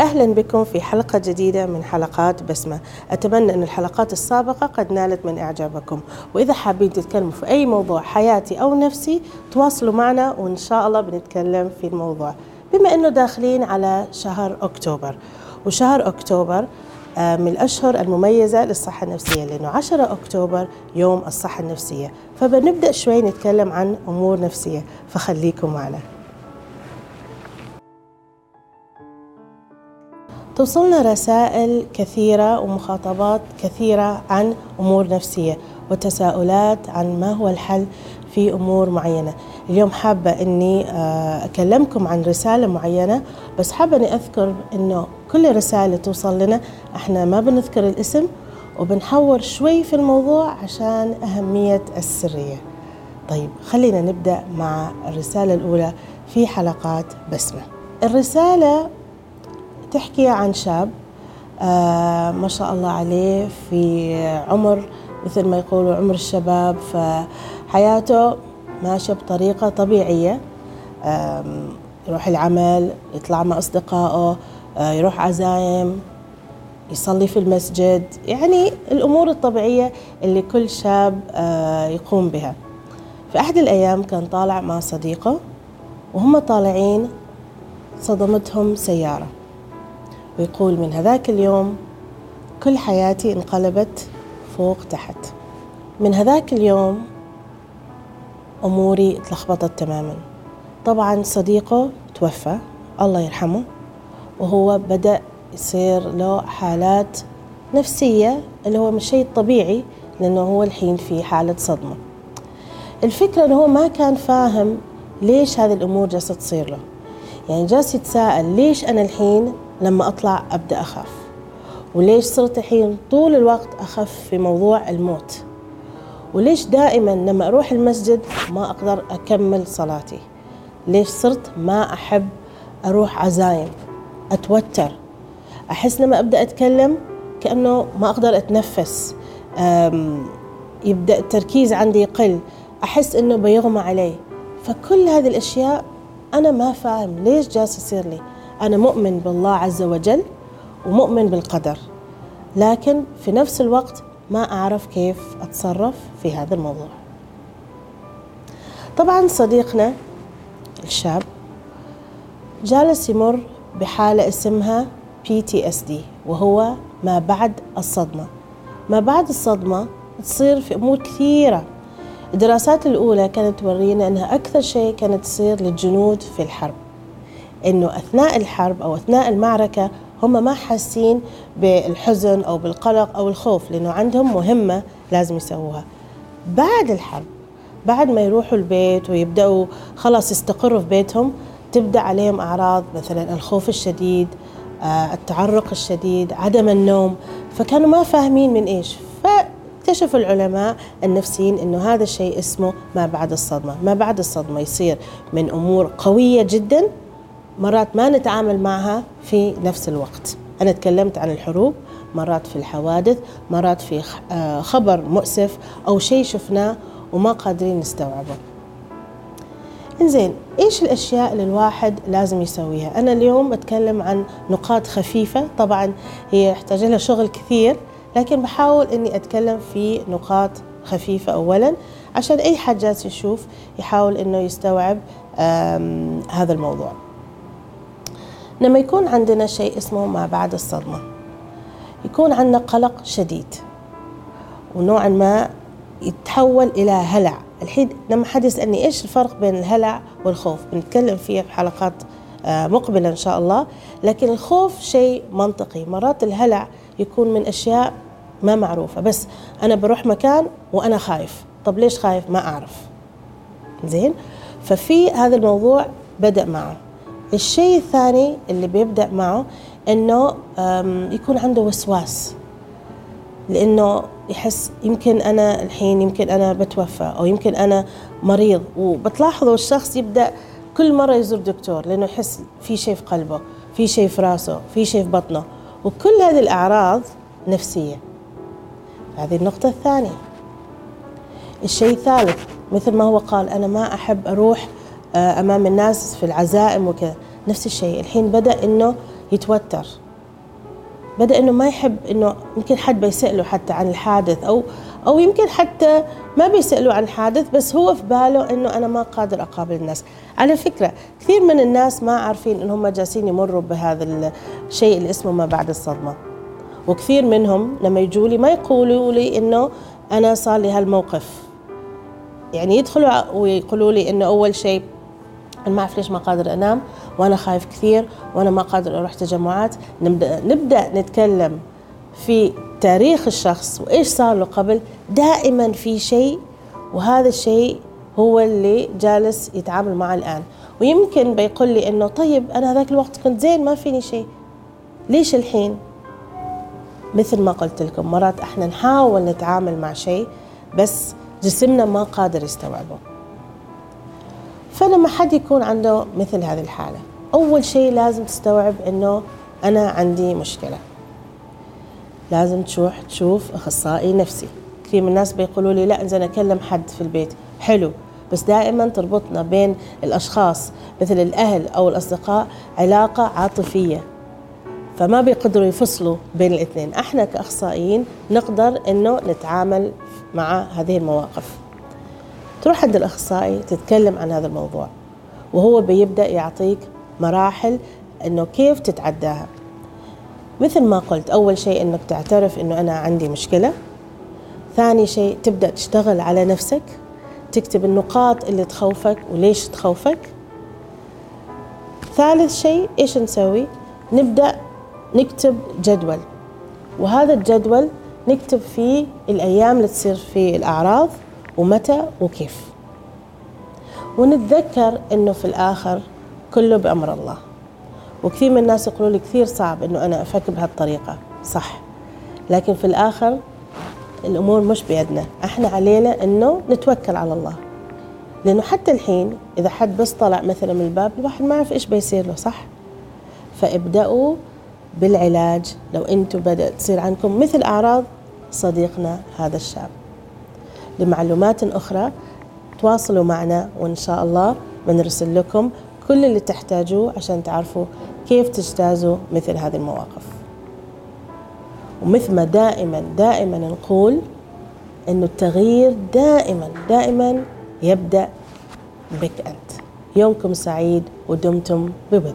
أهلا بكم في حلقة جديدة من حلقات بسمة. أتمنى أن الحلقات السابقة قد نالت من إعجابكم. وإذا حابين تتكلموا في أي موضوع حياتي أو نفسي تواصلوا معنا وإن شاء الله بنتكلم في الموضوع. بما أنه داخلين على شهر أكتوبر. وشهر أكتوبر آه، من الأشهر المميزة للصحة النفسية لأنه 10 أكتوبر يوم الصحة النفسية. فبنبدأ شوي نتكلم عن أمور نفسية فخليكم معنا. توصلنا رسائل كثيرة ومخاطبات كثيرة عن أمور نفسية وتساؤلات عن ما هو الحل في أمور معينة. اليوم حابة أني آه، أكلمكم عن رسالة معينة بس حابة أني أذكر أنه كل رسالة توصل لنا إحنا ما بنذكر الاسم وبنحور شوي في الموضوع عشان أهمية السرية. طيب خلينا نبدأ مع الرسالة الأولى في حلقات بسمة. الرسالة تحكي عن شاب آه ما شاء الله عليه في عمر مثل ما يقولوا عمر الشباب فحياته ماشية بطريقة طبيعية يروح العمل يطلع مع أصدقائه آه يروح عزايم يصلي في المسجد يعني الأمور الطبيعية اللي كل شاب آه يقوم بها. في أحد الأيام كان طالع مع صديقه وهم طالعين صدمتهم سيارة. ويقول من هذاك اليوم كل حياتي انقلبت فوق تحت. من هذاك اليوم أموري تلخبطت تماما. طبعا صديقه توفى الله يرحمه وهو بدأ يصير له حالات نفسية اللي هو مش شيء طبيعي لأنه هو الحين في حالة صدمة. الفكرة أنه هو ما كان فاهم ليش هذه الأمور جالسة تصير له. يعني جالس يتساءل ليش أنا الحين لما أطلع أبدأ أخاف. وليش صرت الحين طول الوقت أخاف في موضوع الموت؟ وليش دائما لما أروح المسجد ما أقدر أكمل صلاتي؟ ليش صرت ما أحب أروح عزايم أتوتر؟ أحس لما أبدأ أتكلم كأنه ما أقدر أتنفس. يبدأ التركيز عندي يقل. أحس أنه بيغمى علي. فكل هذه الأشياء أنا ما فاهم ليش جالس يصير لي. أنا مؤمن بالله عز وجل ومؤمن بالقدر لكن في نفس الوقت ما أعرف كيف أتصرف في هذا الموضوع. طبعا صديقنا الشاب جالس يمر بحالة اسمها PTSD وهو ما بعد الصدمة. ما بعد الصدمة تصير في أمور كثيرة. الدراسات الأولى كانت تورينا أنها أكثر شيء كانت تصير للجنود في الحرب. إنه أثناء الحرب أو أثناء المعركة هم ما حاسين بالحزن أو بالقلق أو الخوف لأنه عندهم مهمة لازم يسووها. بعد الحرب بعد ما يروحوا البيت ويبدأوا خلاص يستقروا في بيتهم تبدأ عليهم أعراض مثلا الخوف الشديد آه، التعرق الشديد عدم النوم. فكانوا ما فاهمين من إيش. فاكتشف العلماء النفسيين إنه هذا الشيء اسمه ما بعد الصدمة. ما بعد الصدمة يصير من أمور قوية جدا مرات ما نتعامل معها في نفس الوقت. أنا تكلمت عن الحروب مرات في الحوادث مرات في آه، خبر مؤسف أو شيء شفناه وما قادرين نستوعبه. إنزين إيش الأشياء اللي الواحد لازم يسويها؟ أنا اليوم أتكلم عن نقاط خفيفة طبعا هي يحتاج لها شغل كثير لكن بحاول أني أتكلم في نقاط خفيفة أولا عشان أي حد جالس يشوف يحاول أنه يستوعب هذا الموضوع. لما يكون عندنا شيء اسمه ما بعد الصدمة. يكون عندنا قلق شديد. ونوعا ما يتحول إلى هلع. الحين لما حد يسألني إيش الفرق بين الهلع والخوف؟ بنتكلم فيه في حلقات آه، مقبلة إن شاء الله. لكن الخوف شيء منطقي. مرات الهلع يكون من أشياء ما معروفة. بس أنا بروح مكان وأنا خايف. طب ليش خايف؟ ما أعرف. زين؟ ففي هذا الموضوع بدأ معه. الشيء الثاني اللي بيبدأ معه إنه يكون عنده وسواس. لإنه يحس يمكن أنا الحين يمكن أنا بتوفى أو يمكن أنا مريض. وبتلاحظوا الشخص يبدأ كل مرة يزور دكتور لإنه يحس في شيء في قلبه في شيء في راسه في شيء في بطنه. وكل هذه الأعراض نفسية. هذه النقطة الثانية. الشيء الثالث مثل ما هو قال أنا ما أحب أروح آه، أمام الناس في العزائم وكذا. نفس الشيء. الحين بدأ إنه يتوتر. بدأ إنه ما يحب إنه يمكن حد بيسأله حتى عن الحادث أو أو يمكن حتى ما بيسألوا عن حادث بس هو في باله إنه أنا ما قادر أقابل الناس. على فكرة كثير من الناس ما عارفين إن هم جالسين يمروا بهذا الشيء اللي اسمه ما بعد الصدمة. وكثير منهم لما يجوا لي ما يقولوا لي إنه أنا صار لي هالموقف. يعني يدخلوا ويقولوا لي إنه أول شيء أنا ما أعرف ليش ما قادر أنام وأنا خايف كثير وأنا ما قادر أروح تجمعات. نبدأ, نبدأ نتكلم في تاريخ الشخص وإيش صار له قبل. دائما في شيء وهذا الشيء هو اللي جالس يتعامل معه الآن. ويمكن بيقول لي إنه طيب أنا هذاك الوقت كنت زين ما فيني شيء. ليش الحين؟ مثل ما قلت لكم مرات إحنا نحاول نتعامل مع شيء بس جسمنا ما قادر يستوعبه. فلما حد يكون عنده مثل هذه الحالة. أول شيء لازم تستوعب إنه أنا عندي مشكلة. لازم تروح تشوف أخصائي نفسي. كثير من الناس بيقولوا لي لا إذا أكلم حد في البيت. حلو. بس دائما تربطنا بين الأشخاص مثل الأهل أو الأصدقاء علاقة عاطفية. فما بيقدروا يفصلوا بين الاثنين. إحنا كأخصائيين نقدر إنه نتعامل مع هذه المواقف. تروح عند الأخصائي تتكلم عن هذا الموضوع وهو بيبدأ يعطيك مراحل إنه كيف تتعداها. مثل ما قلت أول شيء أنك تعترف أنه أنا عندي مشكلة. ثاني شيء تبدأ تشتغل على نفسك تكتب النقاط اللي تخوفك وليش تخوفك. ثالث شيء إيش نسوي؟ نبدأ نكتب جدول وهذا الجدول نكتب فيه الأيام اللي تصير فيه الأعراض. ومتى وكيف. ونتذكر أنه في الآخر كله بأمر الله. وكثير من الناس يقولوا لي كثير صعب إنه أنا أفكر بهالطريقة صح. لكن في الآخر الأمور مش بيدنا. إحنا علينا إنه نتوكل على الله. لأنه حتى الحين إذا حد بس طلع مثلا من الباب الواحد ما يعرف إيش بيصير له صح. فابدأوا بالعلاج. لو أنتم بدأت تصير عندكم مثل أعراض صديقنا هذا الشاب. لمعلومات أخرى تواصلوا معنا وإن شاء الله بنرسل لكم كل اللي تحتاجوه عشان تعرفوا كيف تجتازوا مثل هذه المواقف. ومثل ما دائما دائما نقول إنه التغيير دائما دائما يبدأ بك أنت. يومكم سعيد ودمتم بود